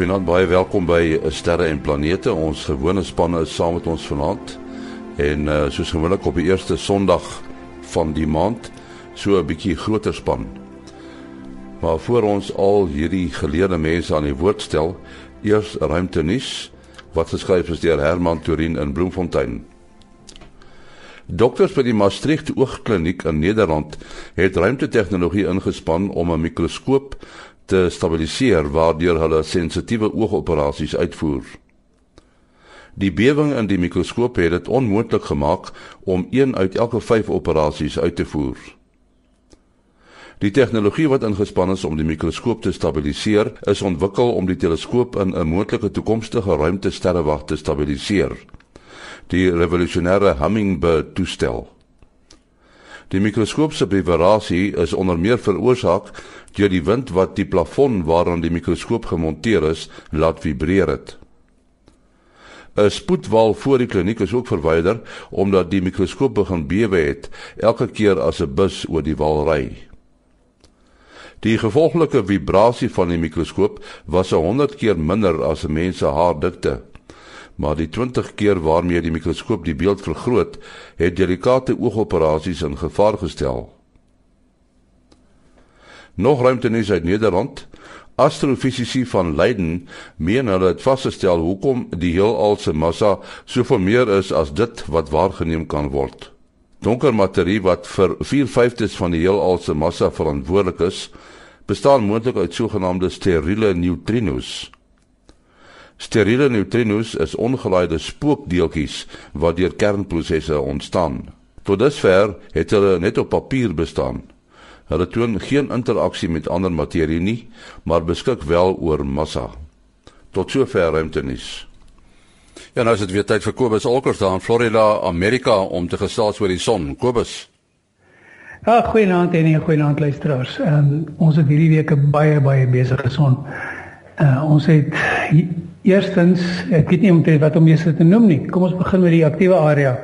Goeienaand, baie welkom by Sterre en Planete. Ons gewone spanne is saam met ons vanaand. En uh, soos gewoonlik op die eerste Sondag van die maand, so 'n bietjie groter span. Maar voor ons al hierdie geleerde mense aan die woord stel, eers ruimtenis wat geskryf is deur Herman Turin in Bloemfontein. Dokters by die Maastricht Oogkliniek in Nederland het ruimtetegnologie ingespan om 'n mikroskoop te stabiliseer waardeur hulle sensitiewe oogoperasies uitvoer. Die bewing in die mikroskoop het dit onmoontlik gemaak om een uit elke 5 operasies uit te voer. Die tegnologie wat ingespan is om die mikroskoop te stabiliseer, is ontwikkel om die teleskoop in 'n moontlike toekomstige ruimtesterrewag te stabiliseer. Die revolusionêre Hummingbird toestel. Die mikroskoop se vibrasie is onder meer veroorsaak deur die wind wat die plafon waaraan die mikroskoop gemonteer is, laat vibreer het. 'n Spoedwal voor die kliniek is ook verwyder omdat die mikroskoop begin bewe het elke keer as 'n bus oor die wal ry. Die gevolglike vibrasie van die mikroskoop was 100 keer minder as 'n mens se haardikte. Maar die 20 keer waarmee die mikroskoop die beeld vergroot, het delikate oogoperasies in gevaar gestel. Nog ruimtenis uit Nederland. Astrofisici van Leiden meen hulle het vasgestel hoekom die heelal se massa soveel meer is as dit wat waargeneem kan word. Donker materie wat vir 4/5 van die heelal se massa verantwoordelik is, bestaan moontlik uit sogenaamde steriele neutrinos. Steriele neutrinos is ongelaaide spookdeeltjies wat deur kernprosesse ontstaan. Tot dusver het hulle net op papier bestaan. Hulle toon geen interaksie met ander materie nie, maar beskik wel oor massa. Tot sover ruimtenis. Ja, nou is dit weer tyd vir Kobus Olkers daar in Florida, Amerika om te gesels oor die son. Kobus. Ja, goeienaand en goeienaand luisteraars. Ehm um, ons het hierdie week 'n baie baie besige son. Uh ons het eerstens, ek weet nie om te wat om eers te noem nie. Kom ons begin met die aktiewe area.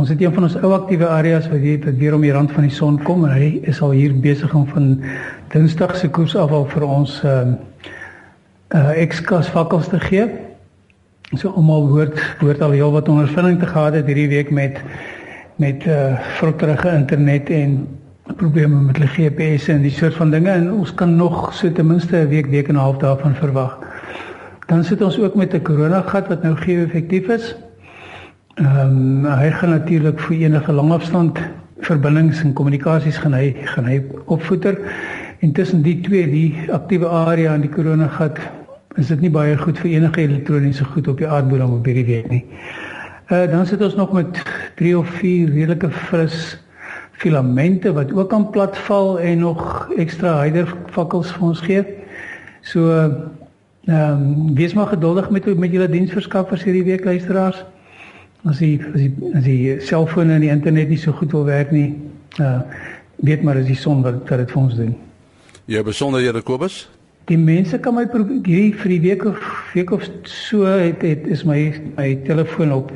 Ons het een van ons ou aktiewe areas wat hier wat weer om die rand van die son kom en hy is al hier besig om van Dinsdag se koers af al vir ons ehm uh, uh, ekskas vakkels te gee. So almal hoort hoort al heel wat ondervinding te gehad het hierdie week met met uh eh, vrotterige internet en probleme met die GPS en die soort van dinge en ons kan nog so ten minste 'n week week en 'n half daarvan verwag. Dan sit ons ook met 'n koronagat wat nou gee effektief is. Ehm um, hy gaan natuurlik vir enige langafstand verbindings en kommunikasies gaan hy gaan hy opvoeder. Intussen die twee, die aktiewe area en die koronagat, is dit nie baie goed vir enige elektroniese goed op die aardbodem op hierdie week nie. Uh dan sit ons nog met 3 of 4 redelike fris filamente wat ook aan platval en nog ekstra hyder vakkels vir ons gee. So ehm um, wees maar geduldig met met julle diensverskaffers hierdie week luisteraars as die as die as die selfone en die internet nie so goed wil werk nie, uh weet maar as die son wat wat dit vir ons doen. Ja, besonder Here Kobus. Die mense kan my hierdie vir die week of week of so het, het is my my telefoon op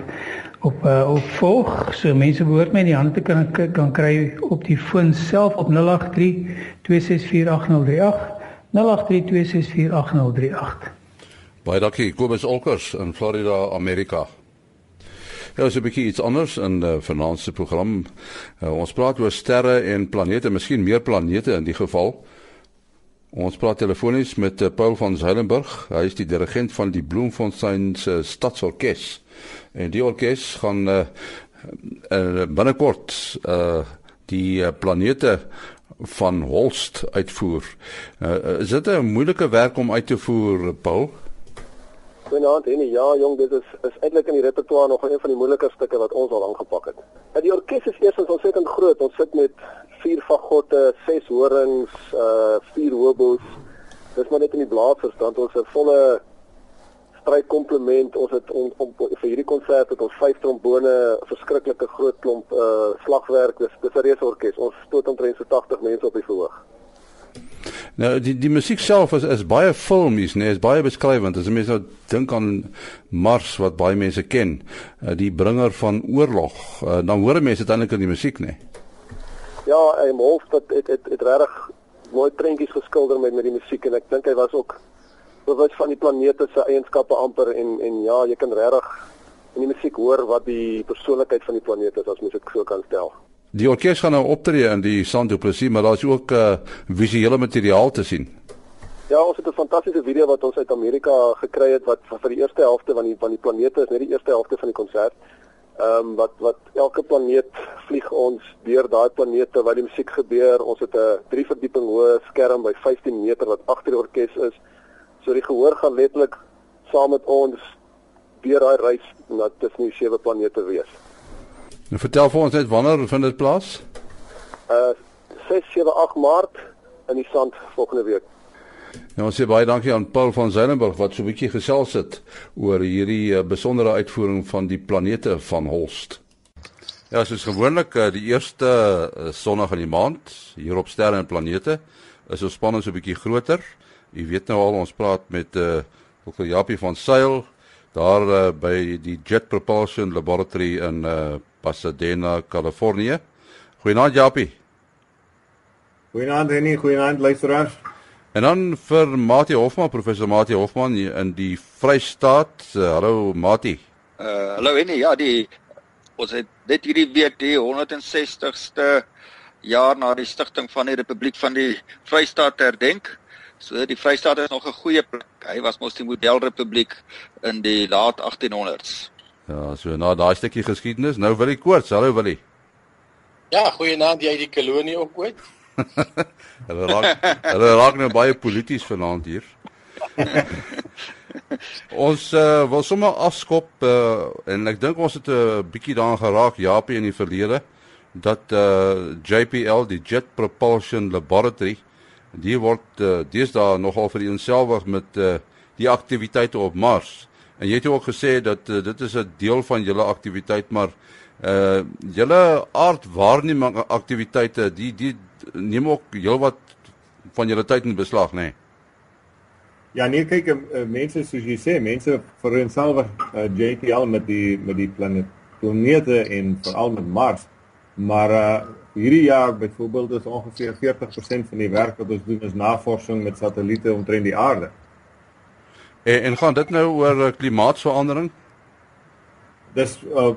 op uh, op volg. So mense behoort my in die hande te kan kan kry op die foon self op 083 2648038. 083 2648038. Baie dankie Kobus Olkers in Florida, Amerika. Ja, so 'n bietjie iets anders in uh, vanaand se program. Uh, ons praat oor sterre en planete, miskien meer planete in die geval. Ons praat telefonies met uh, Paul van Zuilenburg. Hy is die dirigent van die Bloemfontein se Stadsorkes. En die orkes gaan uh, uh, binnekort uh, die uh, planete van Holst uitvoer. Uh, is dit 'n moeilike werk om uit te voer, Paul? Goeienaand en ja jong dit is is eintlik in die repertoire nog een van die moeiliker stukke wat ons al aangepak het. Nou die orkes is eers ontsettend groot. Ons sit met vier fagotte, ses horings, uh vier hobos. Dis maar net in die blaasverstand ons 'n volle strydkomplement. Ons het om, om vir hierdie konsert het ons vyf trombone, verskriklike groot klomp uh slagwerk. Dis dis 'n reuse orkes. Ons stoot omtrent so 80 mense op die verhoog. Nou die die musiek self is is baie filmies, nee, is baie beskrywend. As jy mens nou dink aan Mars wat baie mense ken, uh, die bringer van oorlog, uh, dan hoor mense dit eintlik in die musiek, nee. Ja, hy Wolf het het, het regtig mooi prentjies geskilder met met die musiek en ek dink hy was ook bewus van die planeet se eienskappe amper en en ja, jy kan regtig in die musiek hoor wat die persoonlikheid van die planeet is as mens dit so kan stel. Die orkes gaan nou optree in die Santo Plessis, maar daar's ook uh, visuele materiaal te sien. Ja, ons het 'n fantastiese video wat ons uit Amerika gekry het wat vir die eerste helfte van die van die planete is net die eerste helfte van die konsert. Ehm um, wat wat elke planeet vlieg ons deur daai planete waar die musiek gebeur. Ons het 'n drie verdieping hoë skerm by 15 meter wat agter die orkes is. So die gehoor gaan letterlik saam met ons deur daai reis na tussen die sewe planete wees. Nou vertel vir ons net wanneer vind dit plaas? Uh 6 7 8 Maart in die sand volgende week. Ja, ons sê baie dankie aan Paul van Zeylenburg wat so 'n bietjie gesels het oor hierdie uh, besondere uitvoering van die planete van Holst. Ja, soos gewoonlik uh, die eerste uh, sonnig in die maand hier op sterre en planete is ons spanning so 'n bietjie groter. U weet nou al ons praat met uh, Dr. Japie van Sail daar uh, by die Jet Propulsion Laboratory in uh, Pasadena, Kalifornië. Goeienaand Japie. Goeienaand Henny, goeienaand luisteraars. En dan vir Mati Hofman, professor Mati Hofman in die Vrystaat. Uh, hallo Mati. Uh hallo Henny. Ja, die ons het net hierdie week die 160ste jaar na die stigting van die Republiek van die Vrystaat herdenk. So die Vrystaat is nog 'n goeie plek. Hy was mos die modelrepubliek in die laat 1800s. Ja, so na daai stukkie geskiedenis, nou wil ek koorts. Hallo Willie. Ja, goeienaand jy die kolonie ook ooit. hulle raak hulle raak nou baie polities vanaand hier. ons uh, wil sommer afskop uh, en ek dink ons het 'n uh, bietjie daaraan geraak Japie in die verlede dat uh, JPL die Jet Propulsion Laboratory die word uh, deesdae nogal vir eenselwig met uh, die aktiwiteite op Mars. En jy het ook gesê dat uh, dit is 'n deel van julle aktiwiteit maar uh julle aardwaarneming aktiwiteite die die neem ook heelwat van julle tyd in beslag, nê? Nee. Ja, nee, kyk, uh, mense soos jy sê, mense veroorsaak uh, JPL met die met die planeet planete en veral met Mars. Maar uh hierdie jaar byvoorbeeld is ongeveer 40% van die werk wat ons doen is navorsing met satelliete omtrent die aarde. En, en gaan dit nou oor klimaatsverandering? Dis uh,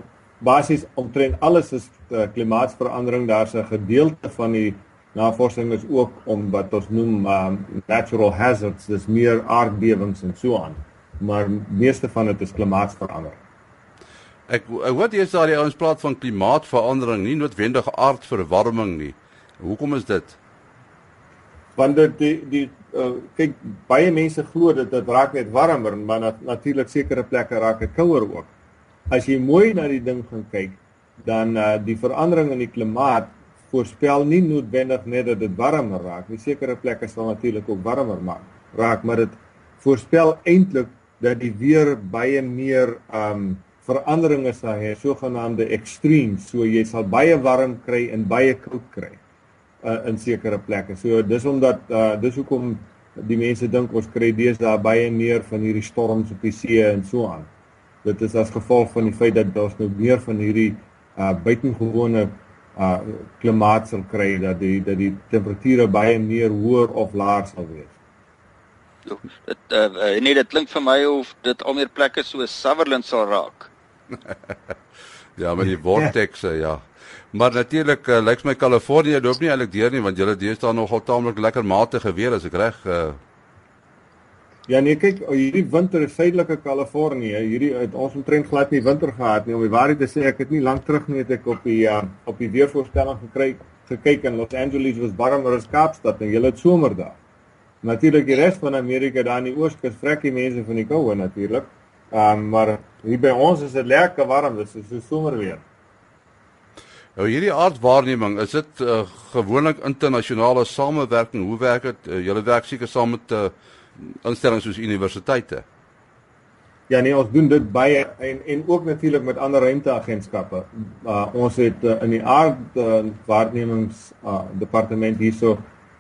basies omtrent alles is uh, klimaatsverandering. Daar's 'n gedeelte van die navorsing is ook om wat ons noem um, natural hazards, dis meer aardbewings en so aan. Maar meeste van dit is klimaatsverandering. Ek wat is daar die ouens praat van klimaatsverandering, nie noodwendig aardverwarming nie. Hoekom is dit? Want dit die die uh, kyk baie mense glo dat dit raak net warmer, maar nat, natuurlik sekere plekke raak dit kouer ook. As jy mooi na die ding gaan kyk, dan uh, die verandering in die klimaat voorspel nie noodwendig net dat dit warmer raak nie. Sekere plekke sal natuurlik ook warmer maak raak, maar dit voorspel eintlik dat die weer baie meer um veranderinge sal hê, sogenaamde extremes. So jy sal baie warm kry en baie koud kry uh, in sekere plekke. So dis omdat uh, dis hoekom die mense dink ons kry deesdae baie meer van hierdie storms op die see en so aan. Dit is as gevolg van die feit dat daar nou meer van hierdie uh buitengewone uh klimaat sal kry dat die dat die temperature baie meer hoër of laer sal wees. Dit uh nee, dit klink vir my of dit al meer plekke so Sutherland sal raak. Ja, met die vortexe, ja. Maar natuurlik uh, lyk my Kalifornië loop nie eintlik deur nie want julle deesdae nogal taamlik lekker matige weer as ek reg uh Ja nee, kyk, hierdie winter is suidelike Kalifornië. Hierdie het ons omtrent glad nie winter gehad nie. Om die waarheid te sê, ek het nie lank terug nie het ek op die uh, op die weervoorstelling gekry gekyk in Los Angeles was warmer as Kaapstad en julle het somer daar. Natuurlik die res van Amerika daar in die Ooskus vrek die mense van die koue natuurlik. Um, maar hier by ons is dit lekker warm, dit is so somer weer. Nou hierdie aardwaarneming, is dit uh, gewoonlik internasionale samewerking? Hoe werk dit? Uh, julle werk seker saam met uh, instellings soos universiteite. Ja nee, ons doen dit baie en en ook natuurlik met ander ruimteagentskappe. Uh, ons het uh, in die aard uh, departement hierso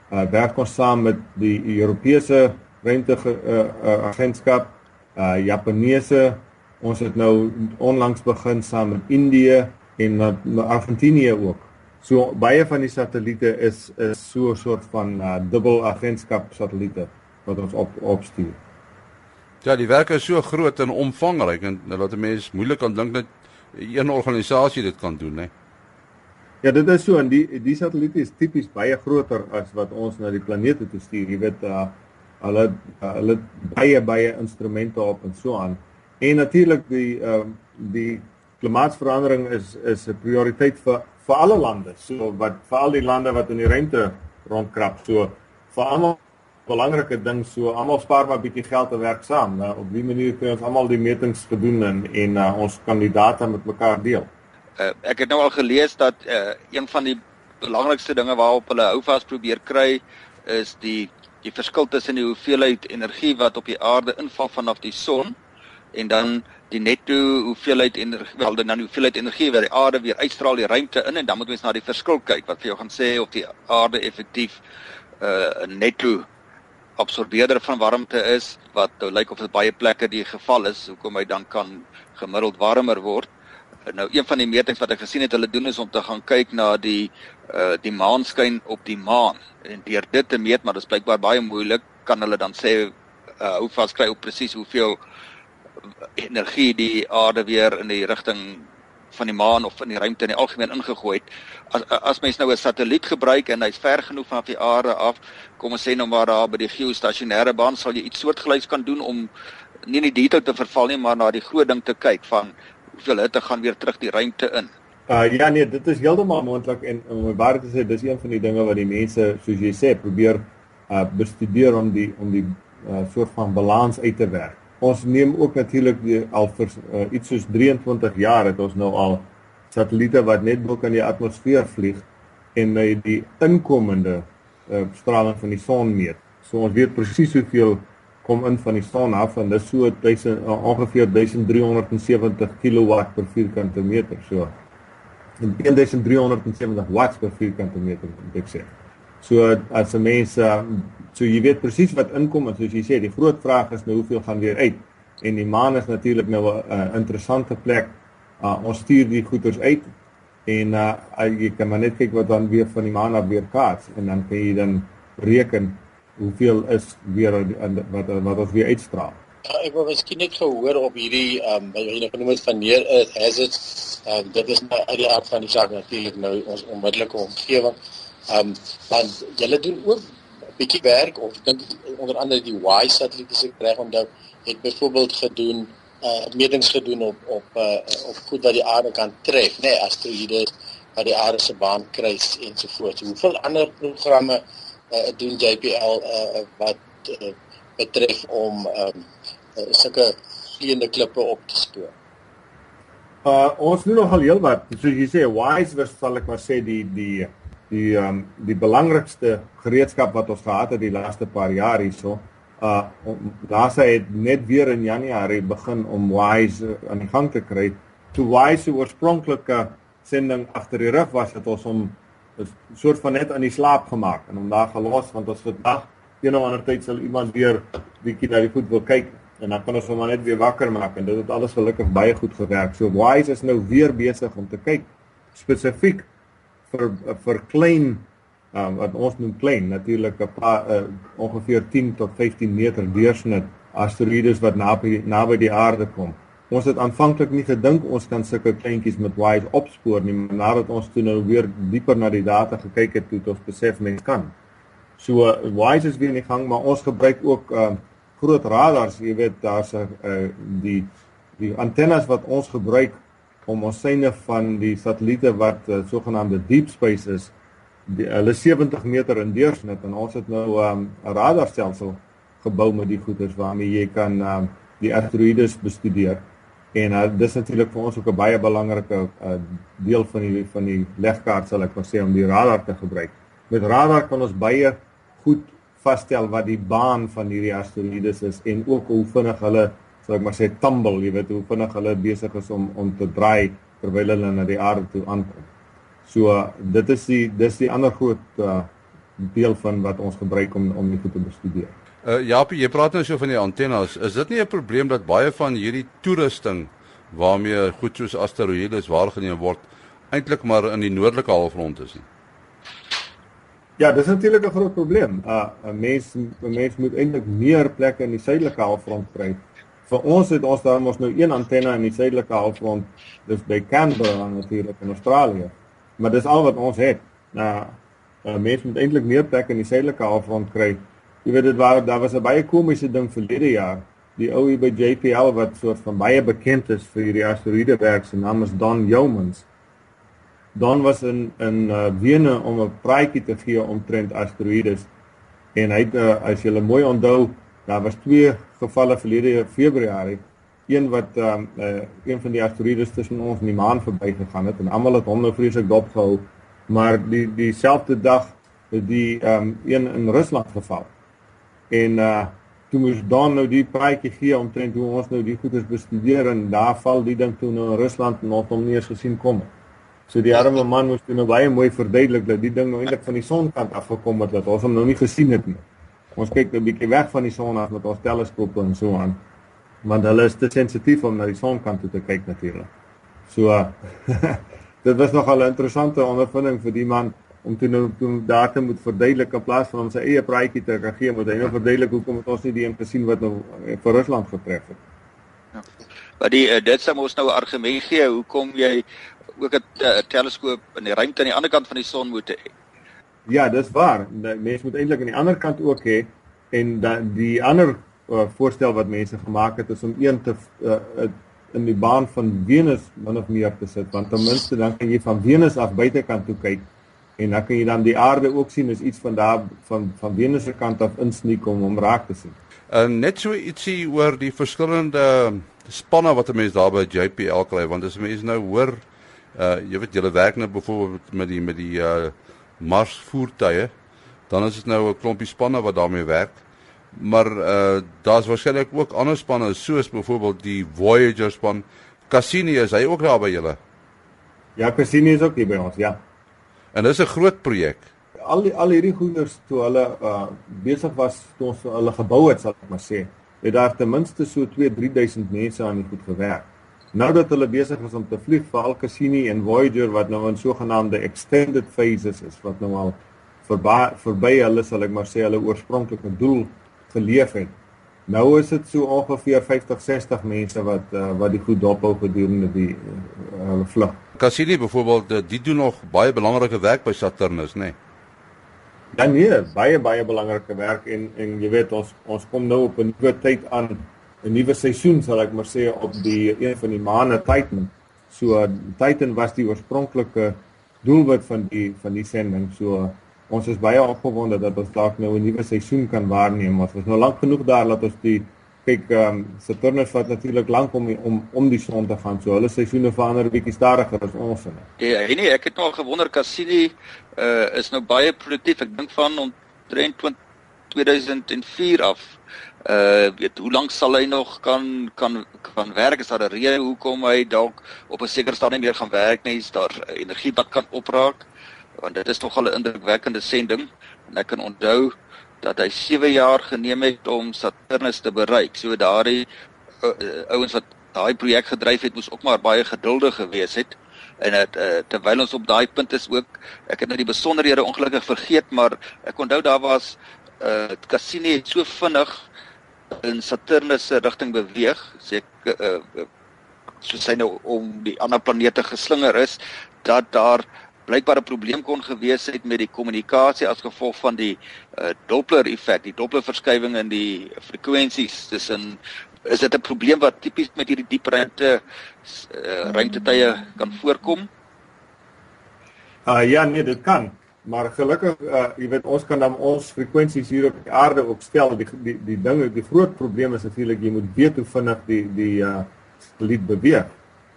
uh, werk ons saam met die Europese ruimteagentskap, uh, uh, Japaneese. Ons het nou onlangs begin saam met Indië en uh, Argentinië ook. So baie van die satelliete is is so 'n soort van uh, dubbel agentskap satelliete wat ons op opstuur. Ja, die werk is so groot en omvangryk en dat 'n mens moeilik kan dink dat een organisasie dit kan doen, né? Ja, dit is so en die die satelliet is tipies baie groter as wat ons na die planete toe stuur. Jy weet, uh, hulle hulle baie baie instrumente op en so aan. En natuurlik die ehm uh, die klimaatsverandering is is 'n prioriteit vir vir alle lande. So wat vir al die lande wat in die ruimte rondkrap. So vir almal belangrike ding so almal spaar maar bietjie geld en werk saam. Nou op die manier kan ons almal die metings gedoen en en uh, ons kan die data met mekaar deel. Uh, ek het nou al gelees dat uh, een van die belangrikste dinge waarop hulle houvas probeer kry is die die verskil tussen die hoeveelheid energie wat op die aarde inval vanaf die son en dan die netto hoeveelheid energie wel dan die hoeveelheid energie wat die aarde weer uitstraal die ruimte in en dan moet mens na die verskil kyk wat vir jou gaan sê of die aarde effektief 'n uh, netto absorbeerder van warmte is wat nou lyk of dit baie plekke die geval is hoekom hy dan kan gemiddeld warmer word. Nou een van die metings wat ek gesien het hulle doen is om te gaan kyk na die uh die maanskyn op die maan en deur dit te meet maar dit is blykbaar baie moeilik kan hulle dan sê uh hoe vas kry op presies hoeveel energie die aarde weer in die rigting van die maan of in die ruimte in die algemeen ingegooi het. As as mens nou 'n satelliet gebruik en hy's ver genoeg van die aarde af, kom ons sê nou maar daar by die geostasionêre baan sal jy iets soortgelyks kan doen om nie in die detail te verval nie, maar na die groot ding te kyk van hoeveel hitte gaan weer terug die ruimte in. Uh ja nee, dit is heeltemal moontlik en om my waarheid te sê, dis een van die dinge wat die mense soos jy sê probeer uh bestudeer om die om die uh, soort van balans uit te werk. Ons neem ook natuurlik al vir uh, iets soos 23 jaar het ons nou al satelliete wat net bo kan die atmosfeer vlieg en uh, die inkomende uh, straling van die son meet. So ons weet presies hoeveel kom in van die son af en dis so 1000 uh, ongeveer 1370 kW per vierkante meter. So 1370 watts per vierkante meter moet ek sê. So as 'n mens uh, so jy weet presies wat inkom en soos jy sê die groot vraag is nou hoeveel gaan weer uit. En die maan is natuurlik nou 'n uh, interessante plek. Uh, ons stuur die goeders uit en uh, jy kan maar net kyk wat dan weer van die maan af weer kaats en dan kan jy dan reken hoeveel is weer wat wat ons weer uitstraal. Ja, ek wou miskien net gehoor op hierdie ehm um, wat jy nou genoem het van neer is hazard. Uh, dit is nou uit die aard van die saak natuurlik nou ons onmiddellike omgewing. Ehm um, want julle doen ook 'n bietjie werk of dink onder andere die Y satelliet as ek reg onthou het byvoorbeeld gedoen uh metings gedoen op op uh op goed wat die aarde kan tref, nê, nee, asteroïde wat die aarde se baan kruis ensovoorts. Hoeveel ander programme doen JPL uh wat uh, betref om ehm um, uh, sulke vleiende klippe op te spoor? Uh ons doen nogal heelwat. Soos jy sê, WISE was sal ek maar sê die die die um, die belangrikste gereedskap wat ons gehad het die laaste paar jaar hierso. Uh NASA het net weer in Januarie begin om WISE aan die gang te kry. Toe WISE se oorspronklike sending agter die rug was, het ons hom 'n soort van net aan die slaap gemaak en hom daar gelos want ons vandag een of ander tyd sal iemand weer bietjie na die voet wil kyk en dan kan ons hom net weer wakker maak en dit het alles gelukkig baie goed gewerk. So WISE is nou weer besig om te kyk spesifiek vir vir klein um, wat ons noem klein natuurlik 'n paar uh, ongeveer 10 tot 15 meter deursnit asteroïdes wat naby naby die aarde kom. Ons het aanvanklik nie gedink ons kan sulke kleintjies met WISE opspoor nie, maar nadat ons toe nou weer dieper na die data gekyk het, het ons besef mens kan. So WISE is weer in die gang, maar ons gebruik ook uh, groot radars, jy weet daar's 'n uh, die die antennes wat ons gebruik om ons syne van die satelliete wat uh, sogenaamde deep space is die, hulle 70 meter in deursnit en ons het nou 'n um, radarstelsel gebou met die goeders waarmee jy kan um, die asteroïdes bestudeer en uh, dis natuurlik vir ons ook 'n baie belangrike uh, deel van die van die legkaart sal ek maar sê om die radar te gebruik. Met radar kan ons baie goed vasstel wat die baan van hierdie asteroïdes is en ook hoe vinnig hulle sal ek maar sê tumble, jy weet hoe vinnig hulle besig is om om te draai terwyl hulle na die aarde toe aankom. So dit is die dis die ander groot uh, deel van wat ons gebruik om om dit te bestudeer. Uh Japie, jy praat nou so van die antennes. Is dit nie 'n probleem dat baie van hierdie toerusting waarmee goed soos asteroïdes waargeneem word eintlik maar in die noordelike halfrond is nie? Ja, dis natuurlik 'n groot probleem. Uh 'n mens 'n mens moet eintlik meer plekke in die suidelike halfrond kry. Vir ons het ons daar mos nou een antenne in die suidelike halfrond, dis by Canberra natuurlik in Australië. Maar dis al wat ons het. Nou, 'n mens moet eintlik meer plekke in die suidelike halfrond kry. Jy weet dit waar daar was 'n baie komiese ding verlede jaar. Die ou hier by JPL wat soort van baie bekend is vir hierdie asteroïde werk, sy naam is Don Yeomans. Don was in in uh, Wene om 'n praatjie te gee omtrent asteroïdes en hy het uh, as jy mooi onthou, daar was twee gevalle verlede Februarie, een wat um, uh, een van die asteroïdes tussen ons en die maan verbygegaan het en almal het hom nou vreeslik dopgehou, maar die dieselfde dag het die um, een in Rusland geval. En uh toe moes Don nou die praatjie gee omtrent hoe ons nou die goeders bestudeer en daar val die ding toe nou in Rusland en ons hom nie eens gesien kom nie. So die arme man moes nou baie mooi verduidelik dat die ding nou eintlik van die sonkant af gekom het dat ons hom nou nie gesien het nie. Ons kyk 'n bietjie weg van die son af met ons teleskope en so aan. Want hulle is te sensitief om na die sonkant toe te kyk natuurlik. So dit was nogal 'n interessante ondervinding vir die man om toe nou toe daar te moet verduidelik in plaas van om sy eie praatjie te kan gee, moet hy nou verduidelik hoekom het ons nie die een gesien wat nou vir Rusland getref het. Ja. Maar die uh, dit sou ons nou 'n argument gee hoekom jy ook 'n uh, teleskoop in die ruimte aan die ander kant van die son moet hê. Ja, dis waar. Mense moet eintlik aan die ander kant ook hê en dan die ander uh, voorstel wat mense gemaak het is om een te uh, in die baan van Venus min of meer te sit want ten minste dan kan jy van Venus af buitekant toe kyk en dan kan jy dan die aarde ook sien as iets van daar van van Venus se kant af insneek om hom raak te sien. En uh, net so ietsie oor die verskillende spanne wat 'n mens daar by JPL kry want as mense nou hoor uh jy weet julle werk nou byvoorbeeld met die met die uh Mars voertuie, dan is dit nou 'n klompie spanne wat daarmee werk. Maar uh daar's waarskynlik ook ander spanne soos byvoorbeeld die Voyager span. Cassini is hy ook daar by julle? Ja, Cassini is ook hier by ons, ja. En dis 'n groot projek. Al die al hierdie goeders toe hulle uh besig was toe ons hulle gebou het, sal ek maar sê, het daar ten minste so 2 3000 mense aan die goed gewerk. Nou dat hulle besig is om te vlieg vir al Cassini en Voyager wat nou in sogenaamde extended phases is wat nou al verby verby hulle sal ek maar sê hulle oorspronklike doel geleef het. Nou is dit so ongeveer 50 60 mense wat uh, wat die goed dophou gedurende die uh, hulle vlug. Cassini byvoorbeeld uh, die doen nog baie belangrike werk by Saturnus, nê? Nee? Ja nee, baie baie belangrike werk en en jy weet ons ons kom nou op 'n nuwe tyd aan 'n nuwe seisoen sal ek maar sê op die een van die maande Titan. So Titan was die oorspronklike doelwit van die van die sending. So ons is baie opgewonde dat ons dalk nou 'n nuwe seisoen kan waarneem. Ons was nou lank genoeg daar dat ons die kyk ehm um, Saturnus vat natuurlik lank om om om die son te gaan. So hulle seisoene verander bietjie stadiger as ons in. Ja, nee, ek het nog gewonder Cassini uh is nou baie produktief. Ek dink van omtrent 2004 af uh weet hoe lank sal hy nog kan kan kan werk is daar 'n rede hoekom hy dalk op 'n sekere stadium meer gaan werk nie is daar energie wat kan opraak want dit is nogal 'n indrukwekkende sending en ek kan onthou dat hy 7 jaar geneem het om Saturnus te bereik. So daardie uh, uh, ouens wat daai projek gedryf het moes ook maar baie geduldig gewees het. En dit uh, terwyl ons op daai punt is ook ek het nou die besonderhede ongelukkig vergeet maar ek onthou daar was uh Cassini het so vinnig in Saturnus se rigting beweeg, seker uh, uh, soos hy nou om die ander planete geslinger is, dat daar blykbaar 'n probleem kon gewees het met die kommunikasie as gevolg van die uh, Doppler effek, die Doppler verskywing in die frekwensies tussen is dit 'n probleem wat tipies met hierdie diep ruimte uh, ruimtetye kan voorkom? Uh ja, nee, dit kan. Maar gelukkig uh jy weet ons kan dan ons frekwensies hier op die aarde opstel. Die die die dinge, die groot probleem is natuurlik jy moet weet hoe vinnig die die uh lied beweeg.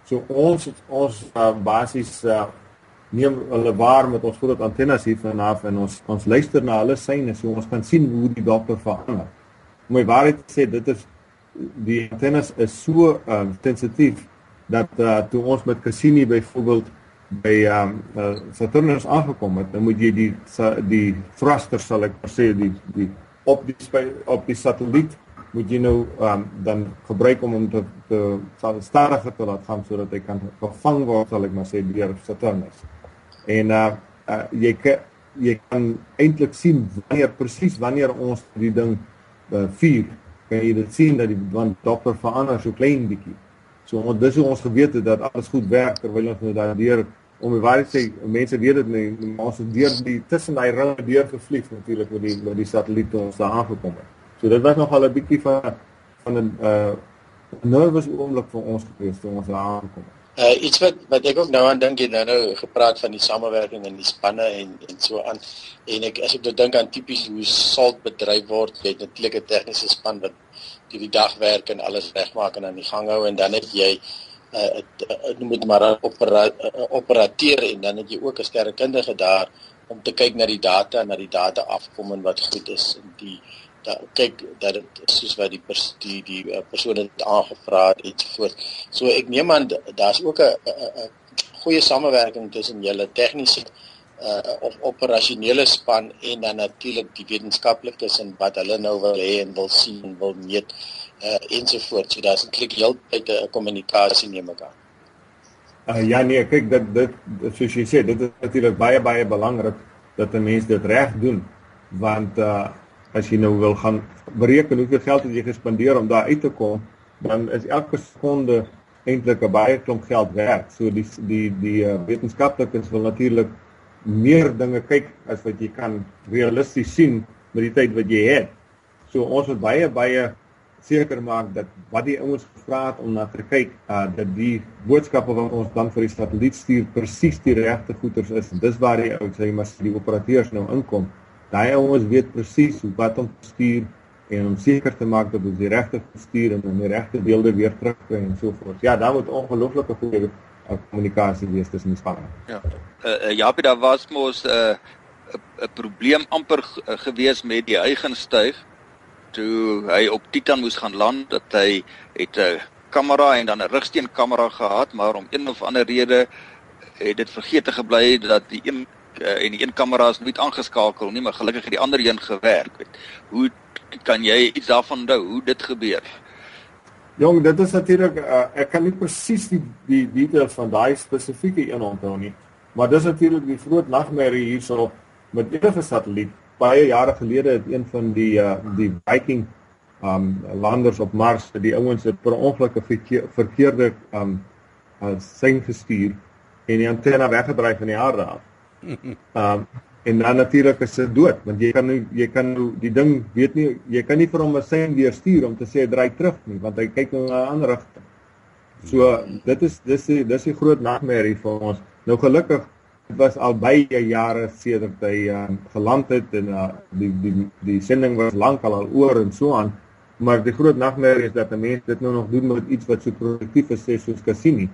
So ons ons uh, basies uh neem hulle waar met ons groot antennes hier vanaf en ons ons luister na hulle seine so ons kan sien hoe die dokter verander. Om my waarheid te sê, dit is die antennes is so uh, sensitief dat uh, toe ons met Cassini byvoorbeeld by ehm um, uh, Saturnus aangekom het, dan moet jy die die thruster sal ek sê die die op die op die satelliet moet jy nou ehm um, dan gebruik om hom te te stadiger te laat gaan sodat hy kan vervang word sal ek maar sê deur Saturnus. En uh, uh jy jy kan eintlik sien wanneer presies wanneer ons die ding uh, vuur kan jy dit sien dat die want dopper verander so klein bietjie. So ons dis hoe ons geweet het dat alles goed werk terwyl ons nou daar deur om die waarheid sê mense weet dit nie maar ons het deur die tussen daai ringe deur gevlieg natuurlik met die met die satelliet ons daar aangekom het. So dit was nogal 'n bietjie van van 'n uh nervous oomblik vir ons gewees toe ons daar aangekom het. Uh iets wat wat ek ook nou aan dink jy nou nou gepraat van die samewerking en die spanne en en so aan en ek as ek dit dink aan tipies hoe salt bedryf word jy het natuurlik 'n tegniese span wat die die dag werk en alles regmaak en aan die gang hou en dan het jy uh noem dit maar opera, uh, operateur en dan het jy ook 'n sterrekundige daar om te kyk na die data en na die data afkom en wat goed is en die da kyk dat dit soos wat die pers, die die uh, persone het aangevra het iets voort. So ek neem aan daar's ook 'n goeie samewerking tussen julle tegniese uh of operasionele span en dan natuurlik die wetenskaplikes en wat hulle nou wil hê en wil sien en wil meet uh ensovoorts. So daar's eintlik heeltyd 'n kommunikasie neem ek aan. Uh ja nee, kyk dit dit soos jy sê, dit is natuurlik baie baie belangrik dat 'n mens dit reg doen want uh as jy nou wil gaan bereken hoeveel geld het jy gespandeer om daar uit te kom, dan is elke sekonde eintlik 'n baie klomp geld werd. So die die die uh, wetenskaplikes wil natuurlik meer dinge kyk as wat jy kan realisties sien met die tyd wat jy het. So ons moet baie baie seker maak dat wat die ouens gevra het om na te kyk, uh dat die boodskappe wat ons dan vir die satelliet stuur presies die regte goeders is. Dis waar die ou sê maar die operateurs nou inkom daai ouens weet presies wat om te stuur en om seker te maak dat ons die regte stuur en die regte beelde weer terugkry en so voort. Ja, daar moet ongelooflike goeie uh, kommunikasie wees tussen die spanne. Ja. Eh uh, uh, Japie, daar was mos 'n uh, 'n probleem amper uh, gewees met die Huygenstuig toe hy op Titan moes gaan land dat hy het 'n kamera en dan 'n rigsteen kamera gehad, maar om een of ander rede het dit vergeet te gebly dat die een uh, en die een kamera is nooit aangeskakel nie, maar gelukkig het die ander een gewerk. Weet. Hoe kan jy iets daarvan onthou hoe dit gebeur? Jong, dit is natuurlik uh, ek kan nie presies die die details van daai spesifieke een onthou nie, maar dis natuurlik die groot nagmerrie hierso met enige satelliet. Baie jare gelede het een van die uh, die Viking um landers op Mars, die ouens het per ongeluk 'n verkeerde um uh, sein gestuur en die antenne weggedryf van die aarde af. Um en dan natuurlik is dit dood want jy kan jy kan die ding weet nie jy kan nie vir hom 'n sein weer stuur om te sê draai terug nie want hy kyk nou na 'n ander rigting. So dit is dis die dis die groot nagmerrie vir ons. Nou gelukkig dit was al baie jare sedert hy um, geland het en uh, die die die sending was lank al al oor en so aan. Maar die groot nagmerrie is dat 'n mens dit nou nog doen met iets wat so produktief is soos Cassini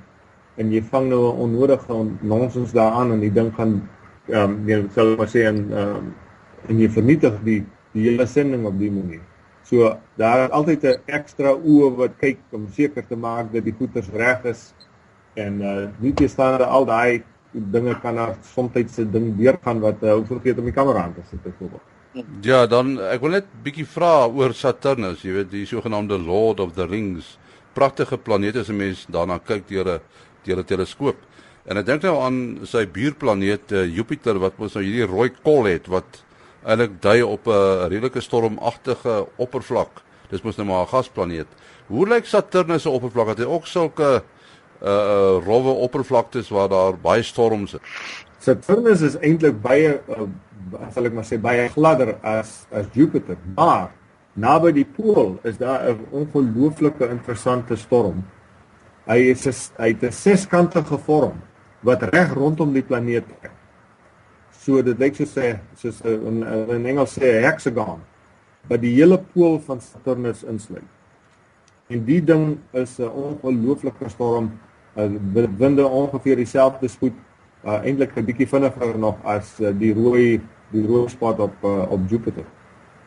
en jy vang nou 'n onnodige nonsens daaraan en die ding gaan ehm um, jy sal maar sê en ehm um, en jy vernietig die die hele sending op die manier. So daar is altyd 'n ekstra oë wat kyk om seker te maak dat die goeders reg is en uh nie te staan al daai dinge kan daar soms se ding weer gaan wat uh, vergeet om die kamera aan te sit byvoorbeeld. Ja, dan ek wil net bietjie vra oor Saturnus, jy weet die sogenaamde Lord of the Rings. Pragtige planeet as 'n mens daarna kyk deur 'n deur 'n teleskoop. En ek dink nou aan sy buurplaneet uh, Jupiter wat mos nou hierdie rooi kol het wat eintlik dui op 'n uh, redelike stormagtige oppervlak. Dis mos nou maar 'n gasplaneet. Hoe lyk Saturnus se oppervlak? Het hy ook sulke uh rowwe oppervlaktes waar daar baie storms is? Saturnus is eintlik baie uh, sal ek maar sê baie gladder as as Jupiter, maar naby die pool is daar 'n ongelooflike interessante storm. Hy is hy het 'n seskantige vorm wat reg rondom die planeet trek. So dit lyk soos 'n soos 'n in Engels sê 'n hexagon wat die hele pool van Saturnus insluit. En die ding is 'n ongelooflike storm. Uh, winde ongeveer dieselfde spoed, uh, eintlik 'n bietjie vinniger nog as uh, die rooi die rooi spot op uh, op Jupiter.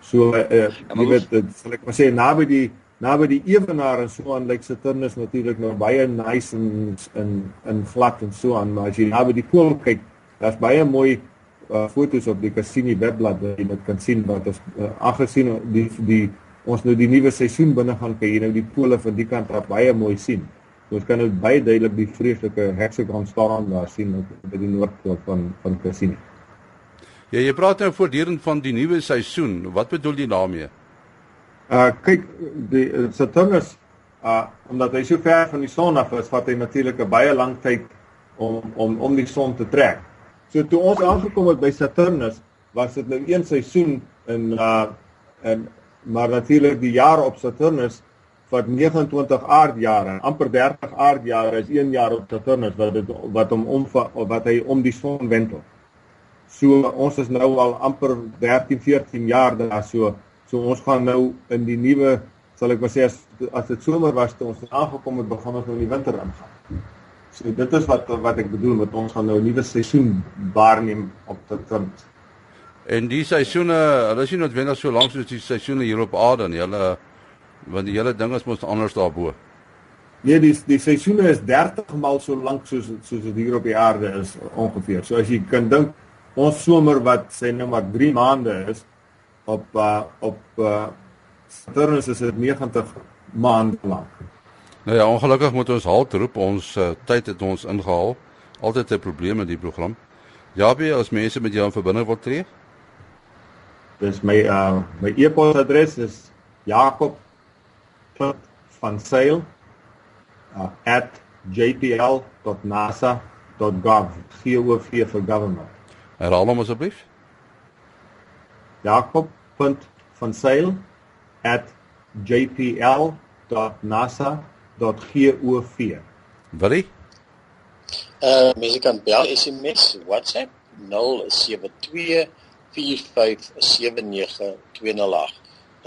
So uh, uh, jy weet dit sal ek maar sê naby die naby die ewenaar en so aan lyk Saturnus natuurlik nou baie nice en in in glad en so aan maar as jy naby die pool kyk daar's baie mooi uh, foto's op die Cassini webblad waar jy dit kan sien wat ons uh, aangesien die die ons nou die nuwe seisoen binne gaan kyk jy nou die pole van die kant af baie mooi sien so ons kan nou baie duidelik die vreeslike hexagon staan daar sien by die noordpool van van Cassini Ja, jy praat nou voortdurend van die nuwe seisoen. Wat bedoel jy daarmee? Uh kyk, die uh, Saturnus uh omdat hy so ver van die son af is, vat hy natuurlik 'n baie lang tyd om om om die son te trek. So toe ons aangekom het by Saturnus, was dit nou een seisoen in uh en maar natuurlik die jare op Saturnus wat 29 aardjare, amper 30 aardjare is 1 jaar op Saturnus wat dit wat hom om wat hy om die son wentel. So ons is nou al amper 13, 14 jaar daar so. So ons gaan nou in die nuwe sal ek maar sê as as dit somer was toe ons aangekom het begin ons nou in die winter ingaan. So dit is wat wat ek bedoel met ons gaan nou 'n nuwe seisoen waarneem op Saturnus. En die seisoene, hulle is nie noodwendig so lank soos die seisoene hier op aarde nie. Hulle want die hele ding is mos anders daarbo. Nee, die die seisoene is 30 maal so lank soos soos dit hier op die aarde is ongeveer. So as jy kan dink ons somer wat sê nou maar 3 maande is op uh, op uh, Saturnus is dit 90 maande lank. Nou ja, ongelukkig moet ons halt roep. Ons uh, tyd het ons ingehaal. Altyd 'n probleem met die program. Jabie, as mense met jou in verbinding wil tree? Dis my uh my e-posadres is jakob.vansail uh, @jpl.nasa.gov. GOV vir government. Herhaal hom asseblief. jakob.vansail @jpl.nasa.gov. Willie? Uh mense kan bel SMS, WhatsApp 072 0724579208. 0724579208.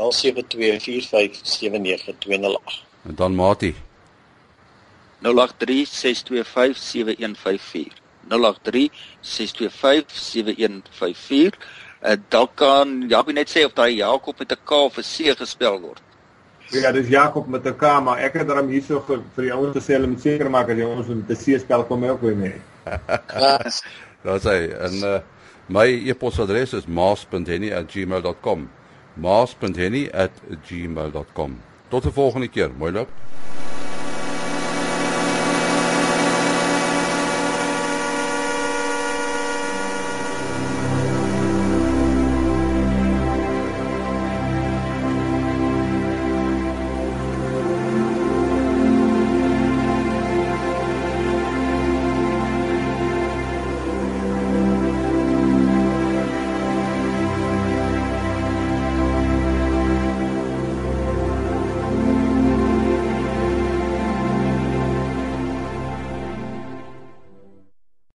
En dan Mati. 0836257154. 0836257154. Uh, dalk kan Jabie net sê of daai Jakob met 'n K of 'n C gespel word. Ja, dis Jakob met 'n K, maar ek het daarom hierso vir die ouens gesê hulle moet seker maak as jy ons met 'n C spel kom ook weer mee. Daar's hy. En uh My e-posadres is maas.henny@gmail.com. maas.henny@gmail.com. Tot 'n volgende keer. Mooi loop.